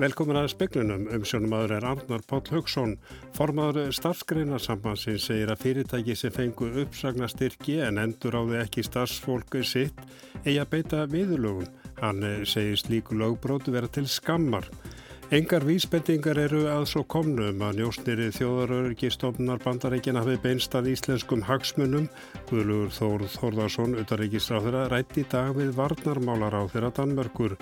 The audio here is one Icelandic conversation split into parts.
Velkomin að speklunum um sjónum aður er Arnar Páll Haugsson. Formadur starfsgreinarsambansins segir að fyrirtæki sem fengu uppsagnastyrki en endur á þau ekki starfsfólku sitt eigi að beita viðlögum. Hann segir slíku lögbrótu vera til skammar. Engar vísbendingar eru að svo komnum að njóstniri þjóðarörygistofnar bandarækina hafi beinst að íslenskum hagsmunum. Guðlugur Þór Þórðarsson, utarrygistráþurra, rætti í dag við varnarmálar á þeirra Danmörkur.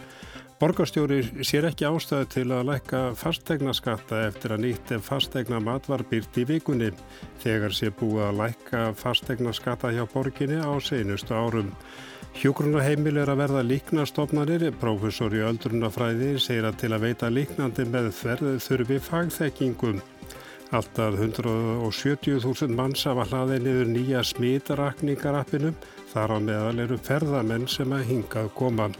Borgarstjóri sér ekki ástæðu til að lækka fastegnaskatta eftir að nýtt ef fastegna mat var byrt í vikunni. Þegar sé búið að lækka fastegnaskatta hjá borginni á seinustu árum. Hjókrunaheimil er að verða líknastofnanir. Professor í öldrunafræði segir að til að veita líknandi með þverð þurfi fagþekkingum. Alltaf 170.000 manns hafa hlaðið niður nýja smítarakningarappinum. Þar á meðal eru ferðamenn sem að hingað koma.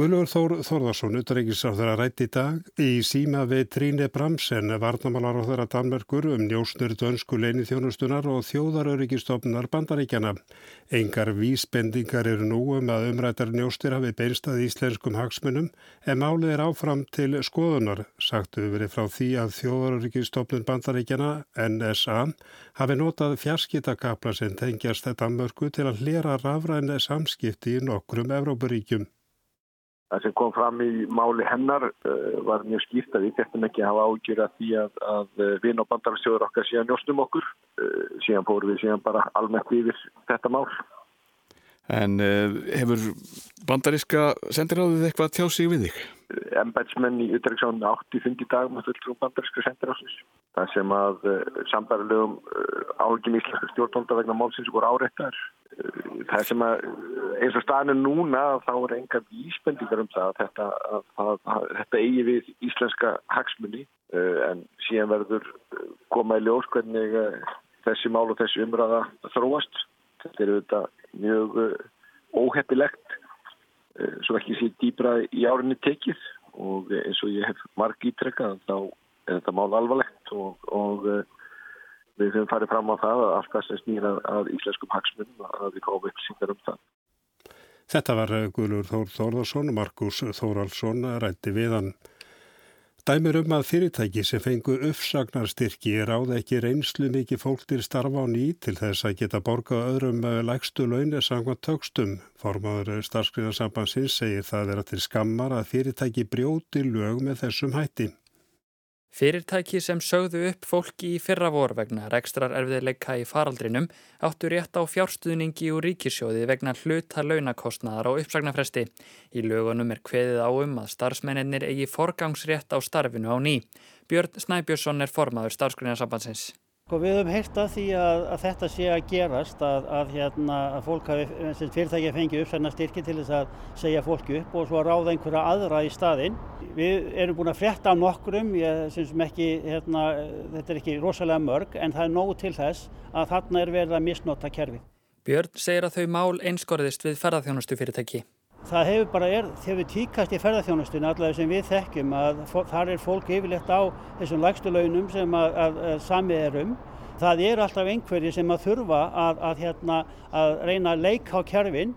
Guðlur Þór Þórðarsson, utryggisráður að rætti í dag í síma við Tríne Bramsen, þeirra Danmörkur um njósnur dönsku leini þjónustunar og þjóðaröryggistofnar bandaríkjana. Engar vísbendingar eru nú um að umrættar njóstir hafi beinstað íslenskum hagsmunum en málið er áfram til skoðunar. Sagtu verið frá því að þjóðaröryggistofnun bandaríkjana, NSA, hafi notað fjarskittakapla sem tengjast Danmörku til að hlera rafræna samskipti í nokkrum Evrópuríkjum. Það sem kom fram í máli hennar uh, var mjög skýrt að við gettum ekki að hafa ágjur að því að, að eh, vinn og bandarstjóður okkar síðan njóstum okkur. Síðan fórum við síðan bara almennt yfir þetta mál. En uh, hefur bandaríska sendiráðið eitthvað tjá sig við þig? Embætsmenn í utdragsánu átti fungi dag með fulltrúum bandaríska sendiráðsins. Það sem að sambarlegum ágjum íslenska stjórnvalda vegna málsins voru áreittar það sem að eins og staðinu núna þá er enga vísbendingar um það að þetta, að, að, að, þetta eigi við íslenska hagsmunni en síðan verður koma í ljós hvernig þessi mál og þessi umræða þróast. Þetta er auðvitað mjög uh, óheppilegt svo ekki sé dýbra í árinni tekið og eins og ég hef marg ítrekkað þá er þetta mál alvarlegt og, og við höfum farið fram á það að allt það sem snýra að íslenskum hagsmunum að við fáum upplýsingar um það. Þetta var Guðlur Þór Þórðarsson og Markus Þóraldsson rætti við hann. Dæmir um að fyrirtæki sem fengu uppsagnarstyrki ráð ekki reynslu mikið fólk til starfa á ný til þess að geta borgað öðrum lægstu launir sangvað tökstum. Formadur starfskriðarsambansins segir það vera til skammar að fyrirtæki brjóti lög með þessum hætti. Fyrirtæki sem sögðu upp fólki í fyrra vor vegna rekstrar erfiðleika í faraldrinum áttu rétt á fjárstuðningi úr ríkisjóði vegna hluta launakostnaðar á uppsagnarfresti. Í lögunum er kveðið á um að starfsmennir eigi forgangsrétt á starfinu á ný. Björn Snæbjörnsson er formaður starfsgrunnarsambansins. Sko við höfum heyrt af því að, að þetta sé að gerast að, að, hérna, að hafi, fyrirtæki að fengi uppsæna styrki til þess að segja fólki upp og svo að ráða einhverja aðra í staðinn. Við erum búin að frétta á nokkrum, ég synsum ekki, hérna, þetta er ekki rosalega mörg en það er nógu til þess að þarna er verið að misnota kerfi. Björn segir að þau mál einskorðist við ferðarþjónustu fyrirtæki. Það hefur bara er, hefur tíkast í ferðarþjónustunni allavega sem við þekkjum að þar er fólk yfirlegt á þessum lægstu launum sem að, að, að samið er um. Það eru alltaf einhverjir sem að þurfa að, að hérna, reyna að leika á kjærfinn.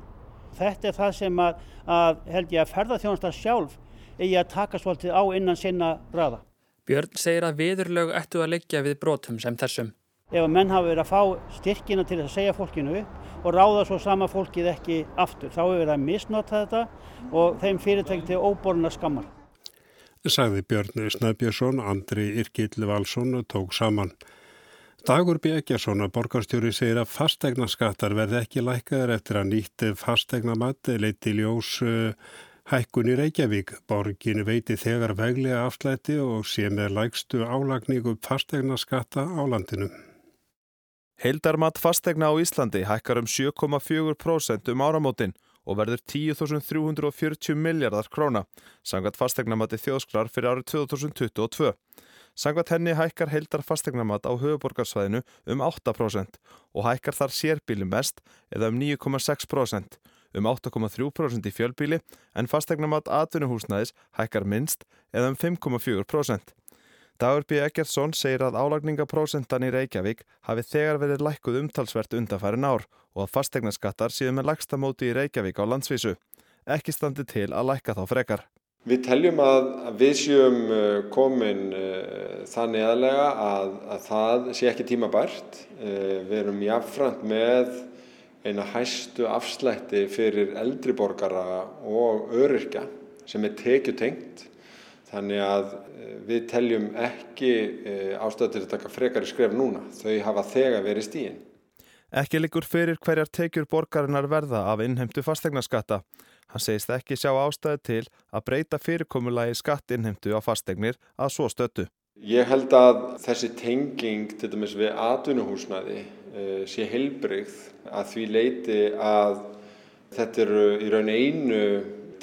Þetta er það sem að held ég að ferðarþjónusta sjálf eigi að taka svolítið á innan sinna ræða. Björn segir að viðurlög ættu að leggja við brotum sem þessum. Ef að menn hafa verið að fá styrkina til að segja fólkinu upp og ráða svo sama fólkið ekki aftur. Þá hefur verið að misnota þetta og þeim fyrirtækt til óborna skammar. Sagði Björn Snæbjörnsson, Andri Irkill Valsson tók saman. Dagur B. Eggersson að borgarstjóri segir að fastegna skattar verði ekki lækaður eftir að nýtt fastegna mati leiti ljós uh, hækkun í Reykjavík. Borgin veiti þegar veglega afslætti og sé með lægstu álagningu fastegna skatta á landinu. Heildarmat fastegna á Íslandi hækkar um 7,4% um áramótin og verður 10.340 miljardar króna, sangat fastegnamati þjóðsklar fyrir árið 2022. Sangat henni hækkar heildar fastegnamat á höfuborgarsvæðinu um 8% og hækkar þar sérbíli mest eða um 9,6%, um 8,3% í fjölbíli en fastegnamat atvinnuhúsnæðis hækkar minst eða um 5,4%. Dagur B. Eggertsson segir að álagningaprósentan í Reykjavík hafi þegar verið lækkuð umtalsvert undanfærin ár og að fastegnaskattar séu með lægsta móti í Reykjavík á landsvísu. Ekki standi til að lækka þá frekar. Við teljum að við séum uh, komin uh, þannig aðlega að, að það sé ekki tímabært. Uh, við erum jáfnframt með eina hæstu afslætti fyrir eldriborgara og öryrkja sem er tekjutengt. Þannig að við teljum ekki ástæði til að taka frekari skref núna. Þau hafa þegar verið stíin. Ekki likur fyrir hverjar tekjur borgarinnar verða af innheimtu fastegnaskatta. Hann segist ekki sjá ástæði til að breyta fyrirkomulagi skattinnheimtu á fastegnir að svo stöttu. Ég held að þessi tenging til dæmis við atvinnuhúsnaði uh, sé heilbreyð að því leiti að þetta eru í raun einu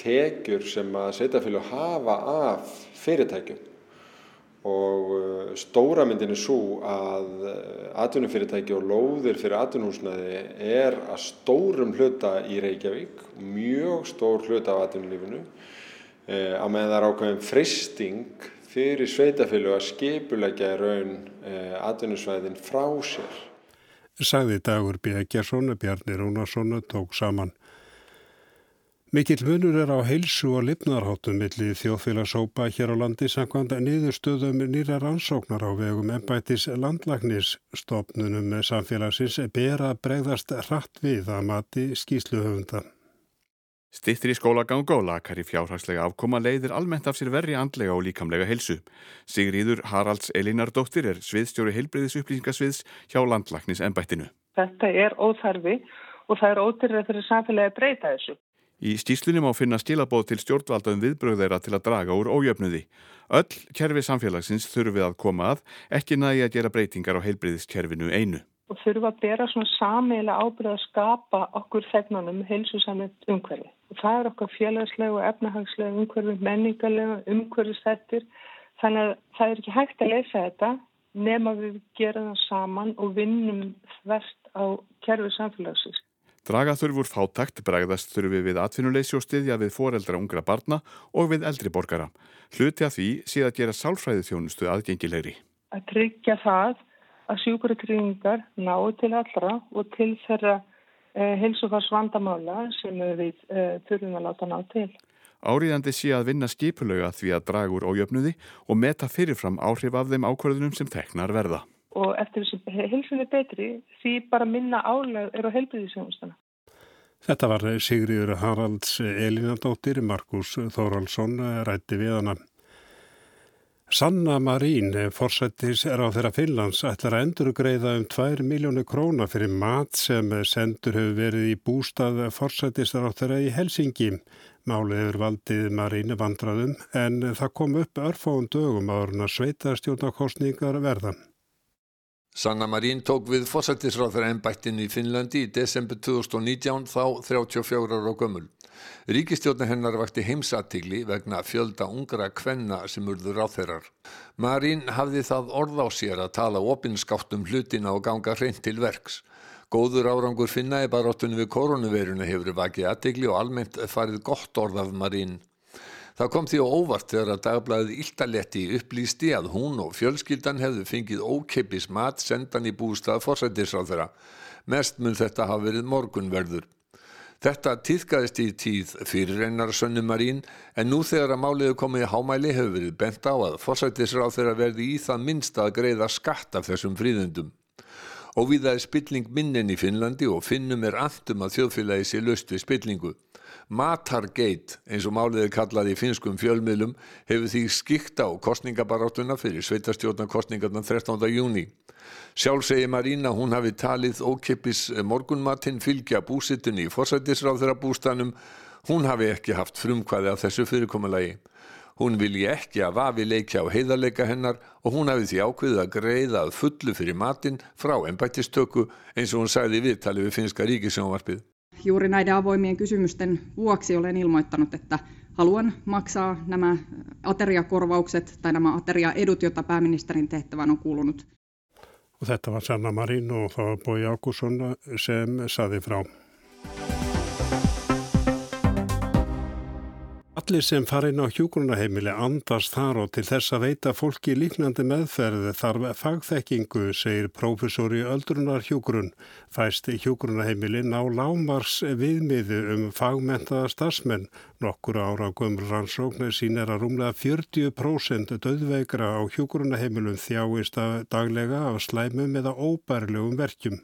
tekjur sem að setjafélag hafa af fyrirtækjum og uh, stóra myndin er svo að uh, atvinnufyrirtæki og lóðir fyrir atvinnuhúsnaði er að stórum hluta í Reykjavík, mjög stór hluta af atvinnulífinu uh, á meðan það er ákveðin fristing fyrir sveitafélag að skipulegja raun atvinnusvæðin frá sér. Sagði Dagur B. Gjersson, Bjarni Rúnarsson tók saman. Mikill munur er á heilsu og lifnarháttum milli þjóðfélagsópa hér á landi samkvæmda niðurstöðum nýra rannsóknar á vegum ennbættis landlagnisstofnunum með samfélagsins ber að bregðast hratt við að mati skýsluhöfunda. Stittri skólagang og lakar í fjárhagslega afkoma leiðir almennt af sér verri andlega og líkamlega heilsu. Sigriður Haralds Elinardóttir er sviðstjóri heilbreyðisupplýsingasviðs hjá landlagnis ennbættinu. Þetta er óþarfi og það er ótyrrið fyrir samfélagi að breyta þessu. Í stíslunum á finna stílabóð til stjórnvalda um viðbröð þeirra til að draga úr ójöfnuði. Öll kerfi samfélagsins þurfið að koma að, ekki nægi að gera breytingar á heilbriðiskerfinu einu. Og þurfa að bera svona sameila ábyrð að skapa okkur þegnanum heilsusamið umhverfi. Og það er okkar félagslegu og efnahagslega umhverfi, menningarlega umhverfistættir. Þannig að það er ekki hægt að leysa þetta nema við gera það saman og vinnum þvert á kerfi samfélagsins. Draga þurfur fátakt bregðast þurfi við atvinnuleysi og styðja við foreldra ungra barna og við eldri borgara. Hluti að því sé að gera sálfræði þjónustu aðgengilegri. Að tryggja það að sjúkuratryggingar náu til allra og til þeirra eh, helsufars vandamála sem við eh, þurfum að láta ná til. Áriðandi sé að vinna skipulega því að draga úr ójöfnuði og meta fyrirfram áhrif af þeim ákvörðunum sem teknar verða og eftir þessi heilsunni betri því bara minna álag er á heilbriðisjónustana. Þetta var Sigriður Haralds Elinadóttir, Markus Þóraldsson rætti við hana. Sanna Marín, forsættis er á þeirra Finnlands, ætlar að endurgreiða um 2 miljónu króna fyrir mat sem sendur hefur verið í bústað forsættisar á þeirra í Helsingi. Málið hefur valdið Marín vandraðum en það kom upp örfáum dögum á orna sveitarstjórnarkostningar verðan. Sanna Marín tók við fósættisráþara ennbættinu í Finnlandi í desember 2019 þá 34 ára gömul. Ríkistjórna hennar vakti heimsatigli vegna fjölda ungra kvenna sem urður ráþeirar. Marín hafði það orð á sér að tala opinskátt um hlutina og ganga hreint til verks. Góður árangur finna í baróttunum við koronaviruna hefur vakið aðtegli og almennt farið gott orð af Marín. Það kom því á óvart þegar að dagblæðið Íltaletti upplýsti að hún og fjölskyldan hefðu fengið ókeppis mat sendan í bústað forsættisráð þeirra. Mest mun þetta hafa verið morgunverður. Þetta týðkaðist í tíð fyrir einar sönnumarín en nú þegar að máliðu komið hámæli hefur verið bent á að forsættisráð þeirra verði í það minnst að greiða skatt af þessum fríðundum. Og við það er spilling minnin í Finnlandi og finnum er andum að þjóðfélagi sé löst við spillingu. Matargate, eins og málið er kallað í finskum fjölmiðlum, hefur því skikt á kostningabaráttuna fyrir sveitarstjórnarkostningarna 13. júni. Sjálf segir Marína hún hafi talið ókeppis morgunmatinn fylgja búsittunni í forsættisráð þeirra bústanum. Hún hafi ekki haft frumkvæði af þessu fyrirkommalagi. Hún vilji ekki að vafi leikja á heiðarleika hennar og hún hafi því ákveðið að greiða að fullu fyrir matinn frá ennbættistöku eins og hún sagði viðtali við finska ríkisjónvarpið. Juuri näiden avoimien kysymysten vuoksi olen ilmoittanut, että haluan maksaa nämä ateriakorvaukset tai nämä ateriaedut, joita pääministerin tehtävän on kuulunut. Og þetta var Sanna Marín og það var Bói Ákusson sem Allir sem fara inn á hjúgrunaheimili andast þar og til þess að veita fólki líknandi meðferð þarf fagþekkingu, segir prófessori Öldrunar hjúgrun. Fæst hjúgrunaheimili ná lámars viðmiðu um fagmentaða starfsmenn. Nokkur ára gömur rannsóknir sín er að rúmlega 40% döðveikra á hjúgrunaheimilum þjáist daglega af slæmum eða óbærlegum verkjum.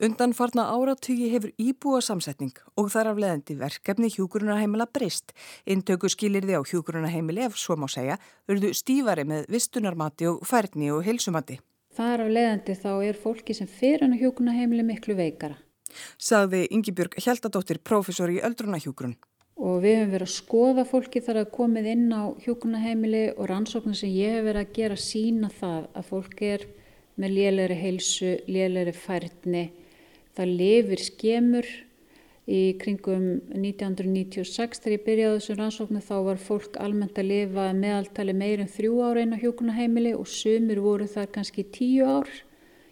Undan farna áratugi hefur íbúa samsetning og þar af leðandi verkefni hjúgrunarheimila brist. Intöku skilir þið á hjúgrunarheimili ef svo má segja, verðu stífari með vistunarmati og færni og heilsumati. Þar af leðandi þá er fólki sem fyrir hann á hjúgrunarheimili miklu veikara. Sagði Yngibjörg Hjeldadóttir, profesor í öldrunahjúgrun. Og við hefum verið að skoða fólki þar að komið inn á hjúgrunarheimili og rannsóknir sem ég hef verið að gera sína það að fólk er með lélæri heilsu, lélæri færni það lifir skemur í kringum 1996 þegar ég byrjaði þessum rannsóknu þá var fólk almennt að lifa meðaltali meirum þrjú ára inn á hjókunaheimili og sumir voru þar kannski tíu ár.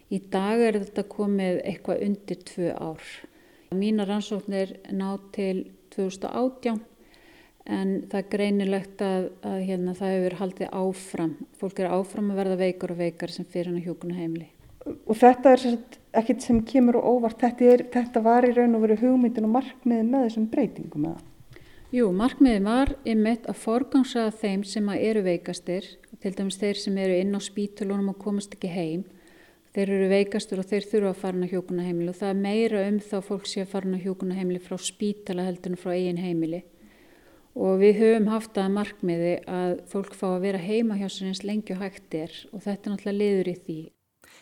Í dag er þetta komið eitthvað undir tvö ár. Mína rannsóknir ná til 2018 en það er greinilegt að, að hérna, það hefur haldið áfram. Fólk er áfram að verða veikar og veikar sem fyrir hann á hjókunaheimili. Og þetta er ekkert sem kemur og óvart, þetta, er, þetta var í raun og verið hugmyndin og markmiði með þessum breytingum eða? Jú, markmiði var einmitt að forgangsaða þeim sem eru veikastir, til dæmis þeir sem eru inn á spítulunum og komast ekki heim, þeir eru veikastur og þeir þurfa að fara á hjókuna heimili og það er meira um þá fólk sé að fara á hjókuna heimili frá spítala heldur en frá eigin heimili. Og við höfum haft að markmiði að fólk fá að vera heima hjá sér eins lengi og hægt er og þetta náttúrulega liður í því.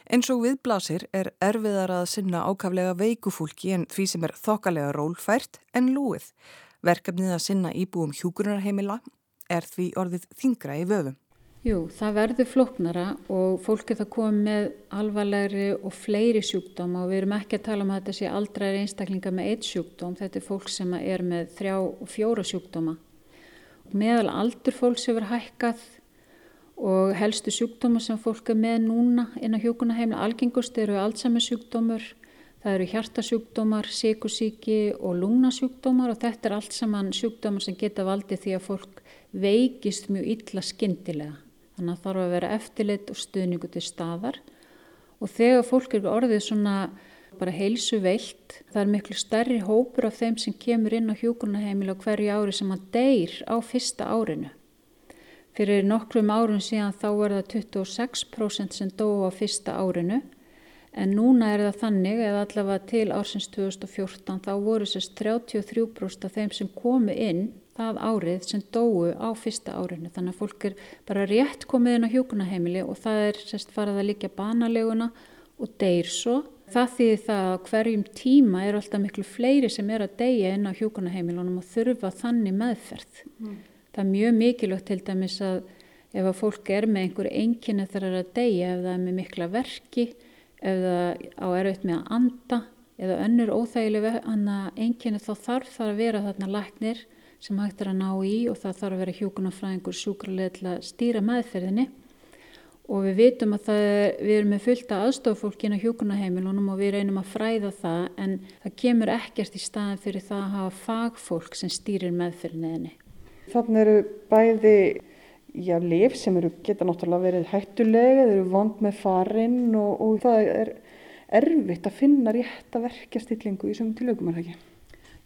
Eins og viðblasir er erfiðar að sinna ákaflega veikufólki en því sem er þokkalega rólfært en lúið. Verkefnið að sinna íbúum hjúgrunarheimila er því orðið þingra í vöfum. Jú, það verður floknara og fólki það kom með alvarlegri og fleiri sjúkdóma og við erum ekki að tala um að þetta sé aldrei einstaklinga með eitt sjúkdóm. Þetta er fólk sem er með þrjá og fjóra sjúkdóma. Meðal aldur fólks hefur hækkað og helstu sjúkdómar sem fólk er með núna inn á hjókunaheimla algengust eru Alzheimer sjúkdómur, það eru hjartasjúkdómar, síkusíki og lungnasjúkdómar og þetta er allt saman sjúkdómar sem geta valdið því að fólk veikist mjög illa skindilega. Þannig að það þarf að vera eftirlit og stuðningu til staðar og þegar fólk eru orðið svona bara heilsu veilt, það er miklu stærri hópur af þeim sem kemur inn á hjókunaheimila hverju ári sem að deyr á fyrsta árinu. Fyrir nokkrum árun síðan þá er það 26% sem dó á fyrsta árinu en núna er það þannig eða allavega til ársins 2014 þá voru sérst 33% af þeim sem komu inn það árið sem dóu á fyrsta árinu. Þannig að fólk er bara rétt komið inn á hjókunaheimili og það er sérst farað að líka banaleguna og deyr svo. Það þýðir það að hverjum tíma er alltaf miklu fleiri sem er að deyja inn á hjókunaheimilunum og þurfa þannig meðferð. Mm það er mjög mikilvægt til dæmis að ef að fólk er með einhverju einkynni þar er að deyja, ef það er með mikla verki, ef það á erfitt með að anda eða önnur óþægileg einkynni þá þarf það að vera þarna læknir sem hægt er að ná í og það þarf að vera hjókunarfræðingur sjúkrarlega til að stýra meðferðinni og við vitum að er, við erum með fullta aðstofufólkin á hjókunarheimilunum og við reynum að fræða það en það kemur ekkert í staðin fyrir það að hafa fagfólk sem stýrir meðferðinni. Þannig eru bæði já, lif sem eru, geta náttúrulega verið hættulega, þeir eru vond með farinn og, og það er erfitt að finna rétt að verkja stillingu í sem tilögum er það ekki?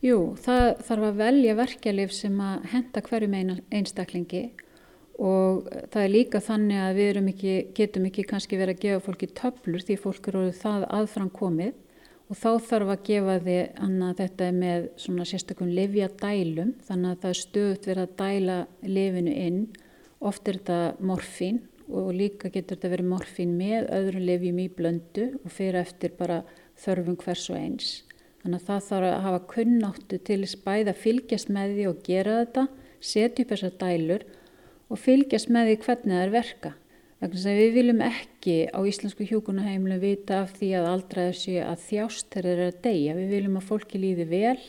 Jú, það þarf að velja verkjalif sem að henda hverjum einstaklingi og það er líka þannig að við ekki, getum ekki kannski verið að gefa fólki töflur því fólk eru það aðfram komið og þá þarf að gefa því að þetta með svona sérstakun livja dælum þannig að það er stöðut verið að dæla lifinu inn. Oft er þetta morfín og líka getur þetta verið morfín með öðrum livjum í blöndu og fyrir eftir bara þörfum hvers og eins. Þannig að það þarf að hafa kunnáttu til spæða fylgjast með því og gera þetta setja upp þessar dælur og fylgjast með því hvernig það er verka Við viljum ekki á íslensku hjókunaheimlu vita af því að aldraður sé að þjást þegar þeir eru að deyja. Við viljum að fólki líði vel,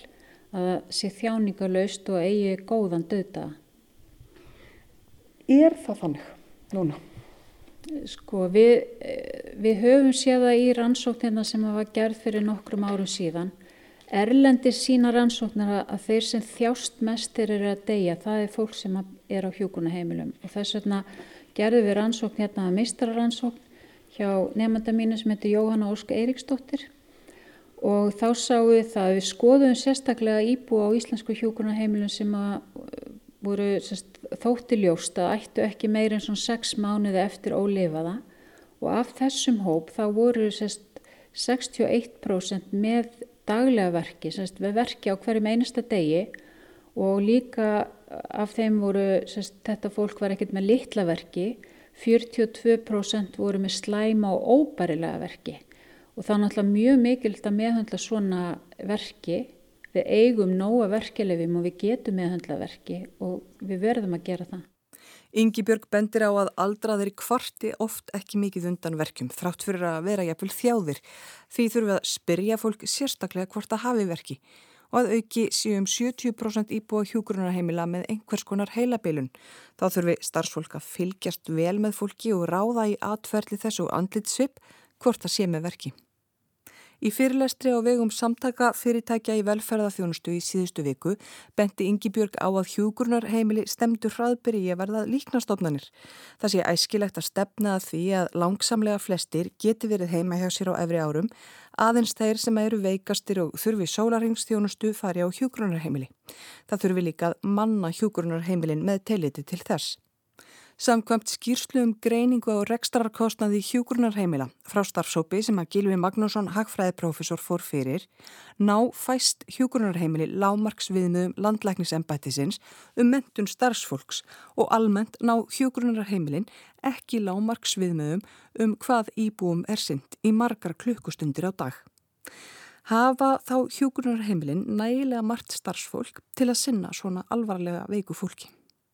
að það sé þjáningarlaust og eigi góðan döta. Er það þannig núna? Sko við, við höfum séða í rannsóknina sem var gerð fyrir nokkrum árum síðan Erlendir sína rannsóknar að þeir sem þjást mest þeir eru að deyja, það er fólk sem er á hjúkunaheimilum og þess vegna gerðum við rannsókn hérna að mistra rannsókn hjá nefnda mínu sem heitir Jóhanna Ósk Eiríksdóttir. Og þá sáum við það að við skoðum sérstaklega íbú á íslensku hjúkunaheimilum sem að voru sérst, þótti ljóst að ættu ekki meir en svona 6 mánuði eftir ólifaða og af þessum hóp þá voru sérst, 61% með daglega verki, sérst, verki á hverjum einasta degi og líka af þeim voru, sérst, þetta fólk var ekkert með litla verki, 42% voru með slæma og óbærilega verki. Og það er náttúrulega mjög mikilt að meðhandla svona verki. Við eigum nóga verkelefum og við getum meðhandla verki og við verðum að gera það. Ingi Björg bendir á að aldraðir kvarti oft ekki mikið undan verkjum þrátt fyrir að vera jafnvel þjáðir. Því þurfum við að spyrja fólk sérstaklega hvort að hafi verki og að auki séum 70% íbúa hjúgrunarheimila með einhvers konar heilabilun. Þá þurfum við starfsfólk að fylgjast vel með fólki og ráða í atferðli þessu andlitsvip hvort það sé með verki. Í fyrirlestri á vegum samtaka fyrirtækja í velferðarþjónustu í síðustu viku benti Ingi Björg á að hjúgrunarheimili stemdu hraðbyrji að verða líknastofnanir. Það sé æskilegt að stefna að því að langsamlega flestir geti verið heima hjá sér á efri árum aðeins þeir sem eru veikastir og þurfi sólarheimstjónustu fari á hjúgrunarheimili. Það þurfi líka manna hjúgrunarheimilin með teiliti til þess. Samkvæmt skýrslu um greiningu á rekstrarkostnaði hjúgrunarheimila frá starfsópi sem að Gilvi Magnússon, hagfræðiprofessor, fór fyrir, ná fæst hjúgrunarheimili lámarksviðmiðum landlæknisembættisins um mentun starfsfólks og almennt ná hjúgrunarheimilin ekki lámarksviðmiðum um hvað íbúum er synd í margar klukkustundir á dag. Hafa þá hjúgrunarheimilin nægilega margt starfsfólk til að sinna svona alvarlega veiku fólki?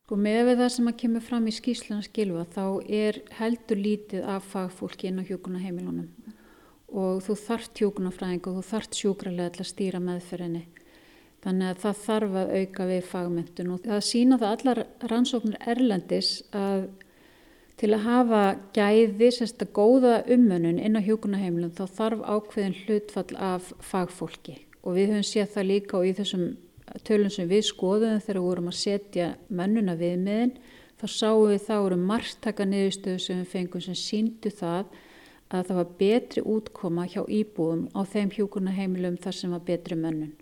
Sko með við það sem að kemur fram í skýsluna skilfa þá er heldur lítið af fagfólki inn á hjókuna heimilunum og þú þart hjókunafræðing og þú þart sjúkralega til að stýra meðferðinni. Þannig að það þarf að auka við fagmyndun og það sína það allar rannsóknir erlendis að til að hafa gæði, sérst að góða umönun inn á hjókunaheimilum þá þarf ákveðin hlutfall af fagfólki og við höfum séð það líka og í þessum tölum sem við skoðum þegar við vorum að setja mennuna viðmiðin þá sáum við þá eru margtaka niðurstöðu sem við fengum sem síndu það að það var betri útkoma hjá íbúum á þeim hjúkurna heimilum þar sem var betri mönnun.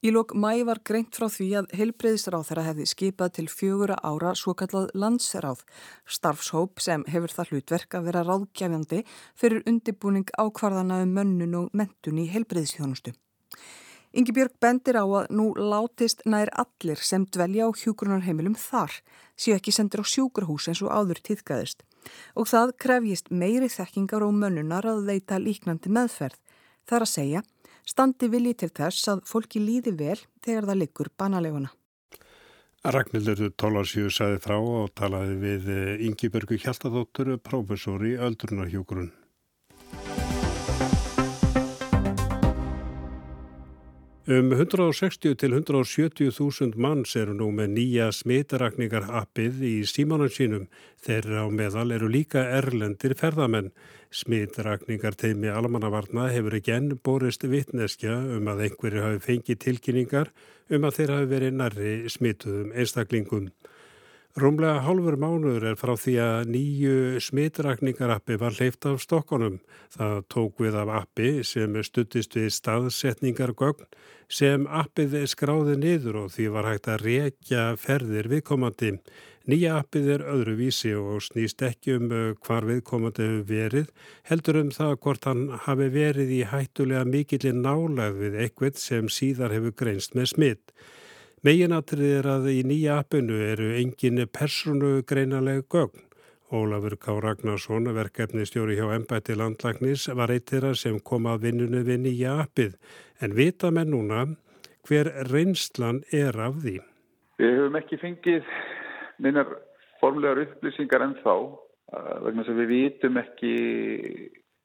Í lók mæ var greint frá því að heilbreyðisráð þeirra hefði skipað til fjögura ára svo kallað landsráð, starfshóp sem hefur það hlutverk að vera ráðgjafjandi fyrir undibúning ákvarðana um mönnun og mentun í heilbreyðisþjónustu. Ingi Björg bendir á að nú látist nær allir sem dvelja á hjúgrunarheimilum þar, séu ekki sendir á sjúkrahús eins og áður tíðgæðist. Og það krefjist meiri þekkingar og mönnunar að veita líknandi meðferð. Það er að segja, standi vilji til þess að fólki líði vel þegar það liggur banaleguna. Ragnhildur Tólarsjö saði frá og talaði við Ingi Björgu Hjaltadóttur, professor í öldrunarhjúgrun. Um 160 til 170 þúsund manns eru nú með nýja smitarakningar appið í símanum sínum. Þeirra á meðal eru líka erlendir ferðamenn. Smitrakningar teimi almannavarna hefur ekki enn borist vittneskja um að einhverju hafi fengið tilkynningar um að þeir hafi verið nærri smituðum einstaklingum. Rúmlega hálfur mánuður er frá því að nýju smitrakningarappi var hleyft af stokkonum. Það tók við af appi sem stuttist við staðsetningargögn sem appið skráði niður og því var hægt að rekja ferðir viðkomandi. Nýja appið er öðruvísi og snýst ekki um uh, hvar viðkomandi hefur verið, heldur um það hvort hann hafi verið í hættulega mikillin við eitthvað sem síðar hefur greinst með smitt. Meginatrið er að í nýja appinu eru engin personu greinaleg gögn. Ólafur K. Ragnarsson, verkefnistjóri hjá Embætti landlagnis, var eitira sem kom að vinnunni við nýja appið. En vita með núna hver reynslan er af því? Við höfum ekki fengið minnar formlegar upplýsingar en þá. Vegna sem við vitum ekki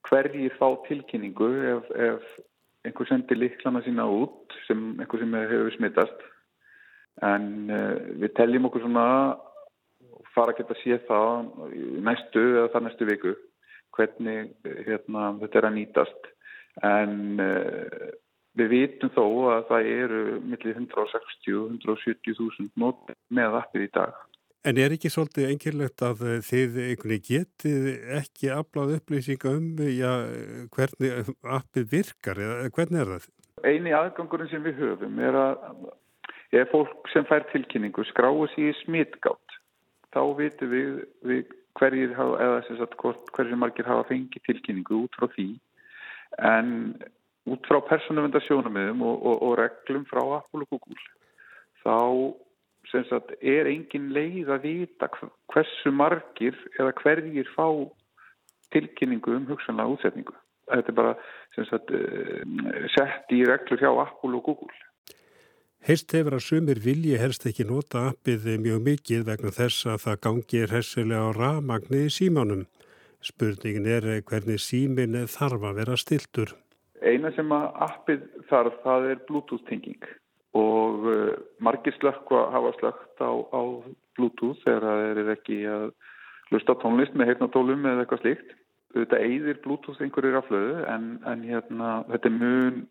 hverji þá tilkynningu ef, ef einhver sendir liklana sína út sem einhver sem hefur smittast en uh, við teljum okkur svona fara að geta séð það næstu eða það næstu viku hvernig hérna, þetta er að nýtast en uh, Við vitum þó að það eru millir 160 og 170 þúsund nót með appið í dag. En er ekki svolítið einkirlegt að þið getið ekki afláð upplýsinga um já, hvernig appið virkar eða hvernig er það? Einu aðgangurinn sem við höfum er að ef fólk sem fær tilkynningu skráið sér í smittgátt þá vitum við, við hverjir hafa, eða sagt hverjir margir hafa fengið tilkynningu út frá því en út frá persónuvendarsjónumöðum og, og, og reglum frá Apple og Google þá sagt, er engin leið að vita hversu margir eða hverjir fá tilkynningu um hugsanlega útsetningu. Þetta er bara sagt, eh, sett í reglur hjá Apple og Google. Heist hefur að sumir vilji helst ekki nota appið mjög mikið vegna þess að það gangir hessilega á ramagnir í símanum. Spurningin er hvernig símin þarf að vera stiltur. Eina sem að appið þarf það er bluetooth-tenging og uh, margir slökkva hafa slökkt á, á Bluetooth þegar það er ekki að hlusta tónlist með heitnatólum eða eitthvað slíkt. Þetta eigðir Bluetooth einhverjir aflöðu en, en hérna, þetta er mun,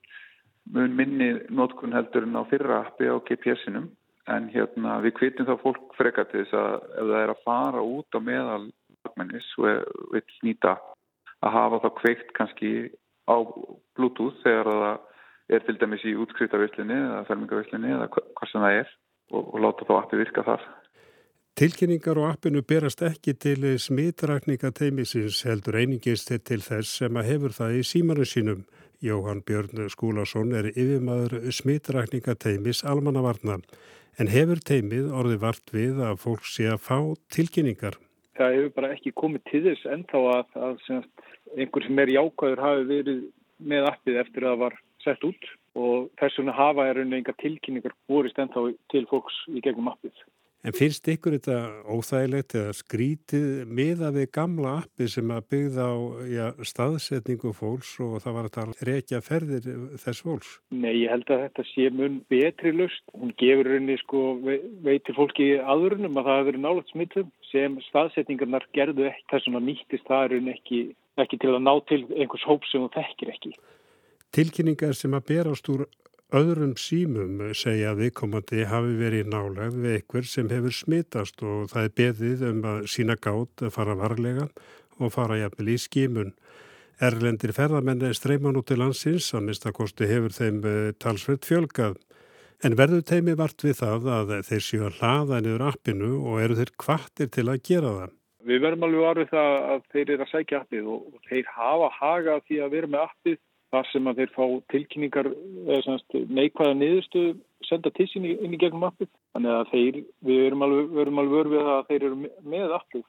mun minni nótkun heldur en á fyrra appi á GPS-inum en hérna, við kvitum þá fólk freka til þess að ef það er að fara út á meðal almennis og vil nýta að hafa þá kveikt kannski á Bluetooth þegar það er til dæmis í útskrytarvislinni eða fermingavislinni eða hvað sem það er og, og láta þá appi virka þar. Tilkynningar og appinu berast ekki til smitrakningateimisins heldur einingist til þess sem að hefur það í símanu sínum. Jóhann Björn Skúlason er yfirmaður smitrakningateimis almannavarna en hefur teimið orði vart við að fólk sé að fá tilkynningar. Það hefur bara ekki komið til þess ennþá að, að einhver sem er jákvæður hafi verið með appið eftir að það var sett út og þess vegna hafa er einhverja enga tilkynningar borist ennþá til fólks í gegnum appið. En finnst ykkur þetta óþægilegt eða skrítið miða við gamla appi sem að byggða á já, staðsetningu fólks og það var að reykja ferðir þess fólks? Nei, ég held að þetta sé mun betri lust. Hún gefur rauninni sko veitir fólki aðurunum að það hefur verið nálat smittum sem staðsetningarnar gerðu ekki þess að nýttist það er rauninni ekki, ekki til að ná til einhvers hóp sem hún þekkir ekki. Tilkynningar sem að berast úr öðrum símum segja að viðkomandi hafi verið nálegð við ykkur sem hefur smitast og það er beðið um að sína gátt að fara varlega og fara jafnvel í skímun. Erlendir ferðamenni streyman út til landsins að minnstakosti hefur þeim eh, talsveit fjölgað. En verður teimi vart við það að þeir séu að hlaða niður appinu og eru þeir kvartir til að gera það? Við verðum alveg varfið það að þeir eru að sækja appið og þeir hafa haga því að vera með appið þar sem að þeir fá tilkynningar neikvæða niðurstu senda til sín inn í gegnum appið. Þannig að þeir, við erum alveg, alveg vörfið að þeir eru með appið.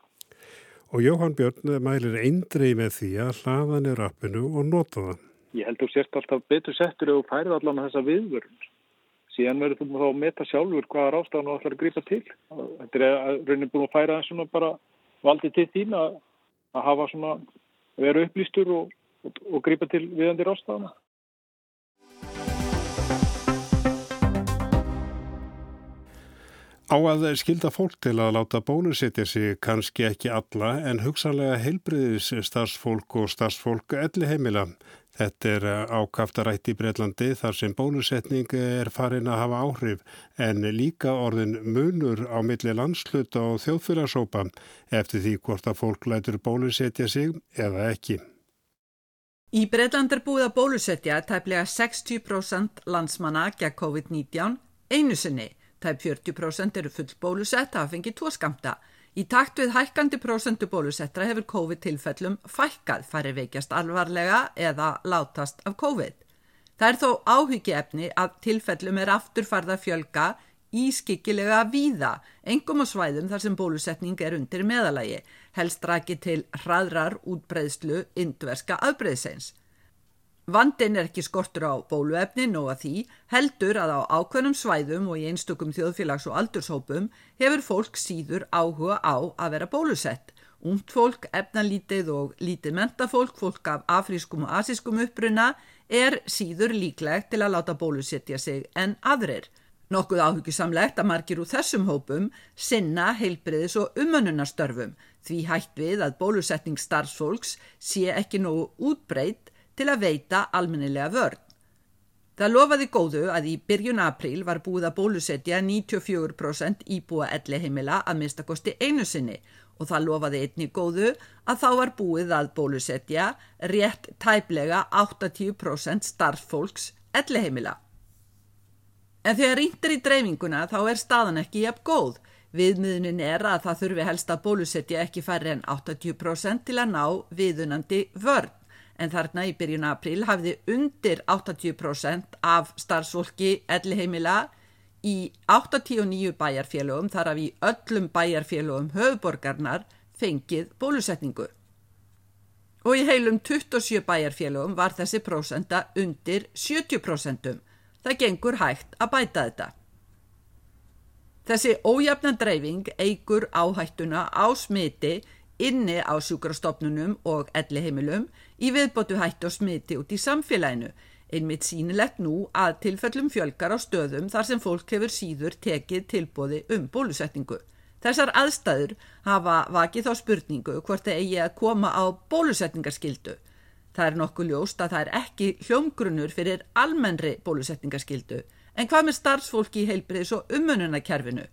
Og Jóhann Björn mælir eindrið með því að hlaða niður appinu og nota það. Ég held að þú sért alltaf betur settur þú færið allan að þessa viðvörun. Síðan verður þú þá að meta sjálfur hvaða rástafan þú ætlar að gripa til. Þetta er að raunin búin að færa eins og bara valdið til þín að, að hafa svona, vera upplýstur og og, og grípa til viðandi rástafana. Á að skilda fólk til að láta bólusetja sig kannski ekki alla en hugsanlega heilbriðis starfsfólk og starfsfólk elli heimila. Þetta er ákaftarætt í Breitlandi þar sem bólusetning er farin að hafa áhrif en líka orðin munur á milli landsluta og þjóðfélagsópa eftir því hvort að fólk lætur bólusetja sig eða ekki. Í Breitland er búið að bólusetja tæplega 60% landsmanna gegn COVID-19 einu sinni. Tæp 40% eru full bólusett að fengi tvo skamta. Í takt við hækkandi prosentu bólusettra hefur COVID-tilfellum fækkað færi veikjast alvarlega eða látast af COVID. Það er þó áhyggjaefni að tilfellum er afturfarða fjölga ískikilega víða, engum á svæðum þar sem bólusetning er undir meðalagi, helst rækið til hraðrar útbreyðslu indverska afbreyðseins. Vandin er ekki skortur á bóluefni og að því heldur að á ákveðnum svæðum og í einstökum þjóðfélags- og aldurshópum hefur fólk síður áhuga á að vera bólusett. Ungt fólk, efnalítið og lítið mentafólk, fólk af afrískum og asískum uppruna er síður líklegt til að láta bólusetja sig en aðrir. Nokkuð áhugisamlegt að margir úr þessum hópum sinna heilbriðis og umönnunarstörfum því hætt við að bólusetning starfsfólks sé ekki nógu útbreytt til að veita almennilega vörn. Það lofaði góðu að í byrjun april var búið að bólusetja 94% íbúa elli heimila að minnstakosti einu sinni og það lofaði einni góðu að þá var búið að bólusetja rétt tæplega 80% starffólks elli heimila. En þegar índir í dreifinguna þá er staðan ekki jafn góð. Viðmiðunin er að það þurfi helst að bólusetja ekki færri en 80% til að ná viðunandi vörn en þarna í byrjun april hafði undir 80% af starfsfólki elliheimila í 89 bæjarfélögum þar af í öllum bæjarfélögum höfuborgarnar fengið bólusetningu. Og í heilum 27 bæjarfélögum var þessi prósenda undir 70%. Það gengur hægt að bæta þetta. Þessi ójafna dreifing eigur áhættuna á smiti inni á sjúkrastofnunum og elliheimilum í viðbótu hættu og smiti út í samfélaginu. Einmitt sínilegt nú að tilfellum fjölgar á stöðum þar sem fólk hefur síður tekið tilbóði um bólusetningu. Þessar aðstæður hafa vakið þá spurningu hvort það eigi að koma á bólusetningarskildu. Það er nokkuð ljóst að það er ekki hljómgrunur fyrir almennri bólusetningarskildu en hvað með starfsfólki í heilbriðs og umönunarkerfinu?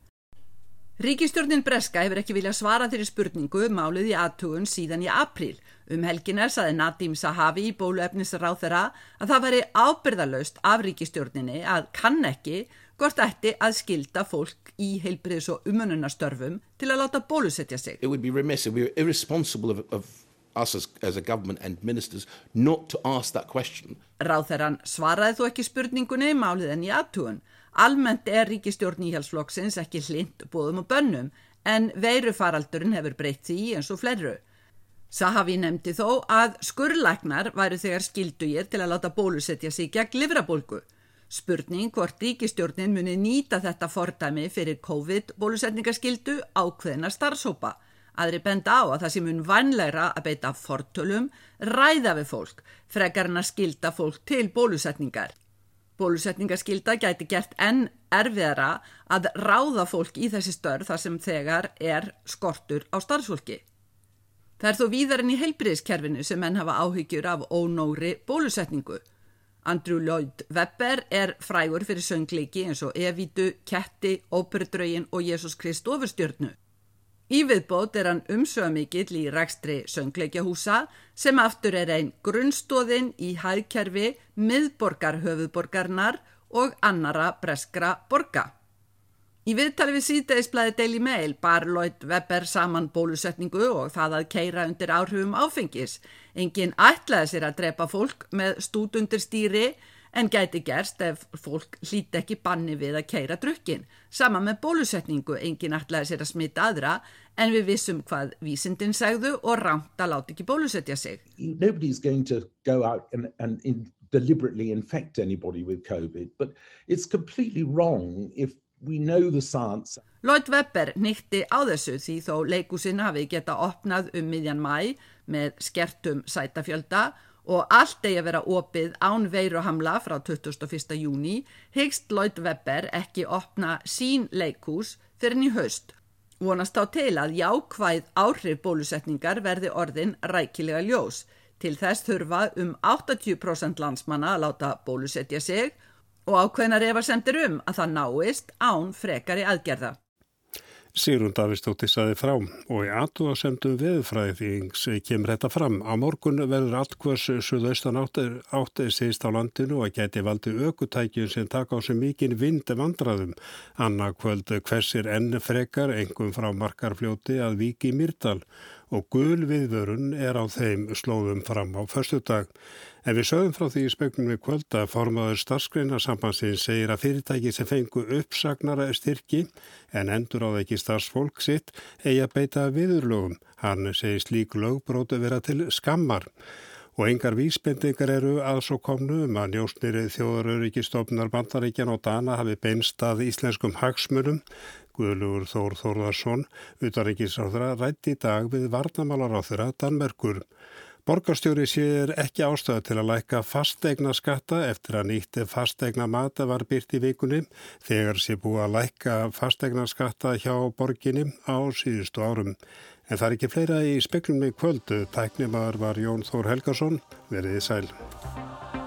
Ríkistjórnin Breska hefur ekki viljað svara þeirri spurningu um málið í aðtugun síðan í april. Um helginar saði Nadim Sahavi í bóluefnisráð þeirra að það væri ábyrðalöst af ríkistjórninni að kann ekki hvort ætti að skilda fólk í heilbriðs og umununastörfum til að láta bólusetja sig. As, as þeirran svaraði þú ekki spurningunni málið en í aðtugun. Almennt er ríkistjórn íhjálpsflokksins ekki hlind bóðum og bönnum en veirufaraldurinn hefur breytt því eins og flerru. Sahavi nefndi þó að skurrlæknar væru þegar skildugir til að láta bólusetja sig gegn livrabólgu. Spurning hvort ríkistjórnin muni nýta þetta fordæmi fyrir COVID-bólusetningaskildu ákveðina starfsópa. Aðri benda á að það sé mun vanlegra að beita fortölum ræða við fólk, frekar en að skilda fólk til bólusetningar. Bólusetningaskylda gæti gert enn erfiðara að ráða fólk í þessi störð þar sem þegar er skortur á starfsfólki. Það er þó víðar enn í heilbriðskerfinu sem menn hafa áhyggjur af ónóri bólusetningu. Andrew Lloyd Webber er frægur fyrir söngleiki eins og Evítu, Ketti, Óperudraugin og Jésús Krist ofurstjörnu. Í viðbót er hann umsöðamikill í rækstri söngleikjahúsa sem aftur er einn grunnstóðin í hæðkerfi miðborgar höfuðborgarnar og annara breskra borga. Í viðtali við síðdegisblæði Daily Mail bar Lloyd Webber saman bólusetningu og það að keira undir áhrifum áfengis. Engin ætlaði sér að drepa fólk með stút undir stýri en gæti gerst ef fólk hlýti ekki banni við að keira drukkin. Sama með bólusetningu, engin ætlaði sér að smita aðra en við vissum hvað vísindin segðu og rámt að láta ekki bólusetja sig. Nobody's going to go out and, and in deliberately infect anybody with COVID, but it's completely wrong if we know the science. Lloyd Webber nýtti á þessu því þó leikusinn hafi geta opnað um miðjan mæ með skertum sætafjölda og allt eigi að vera opið án veiruhamla frá 21. júni hyggst Lloyd Webber ekki opna sín leikús fyrir ný haust. Vonast á til að jákvæð áhrif bólusetningar verði orðin rækilega ljós. Til þess þurfa um 80% landsmanna að láta bólusetja sig og ákveðnar ef að sendir um að það náist án frekari aðgerða. Sýrund Davistóttir saði frá og í aðtúasemdum veðfræðings kemur þetta fram. Á morgun verður allt hvers suðaustan áttið síðst á landinu og geti valdi aukutækjum sem taka á sig mikinn vind vandraðum. Anna kvöld hversir enn frekar, engum frá markarfljóti að viki Myrdal og gul viðvörun er á þeim slóðum fram á förstu dag. En við sögum frá því í spegnum við kvölda formaður starfsgreinarsambansinn segir að fyrirtæki sem fengu uppsagnara styrki en endur á það ekki starfsfólk sitt eigi að beita viðurlögum. Hann segir slík lögbrótu vera til skammar. Og engar vísbendingar eru að svo komnu um að njóstnir þjóðarörygistofnar bandaríkjan og Dana hafi beinst að íslenskum hagsmunum. Guðlugur Þór Þórðarsson, utaríkisáþra, rætti í dag við varnamálaráþura Danmerkur. Borgarstjóri sér ekki ástæðu til að læka fastegna skatta eftir að nýtti fastegna mata var byrt í vikunni þegar sé búið að læka fastegna skatta hjá borginni á síðustu árum. En það er ekki fleira í speklum með kvöldu. Tæknimaður var Jón Þór Helgarsson. Verðið sæl.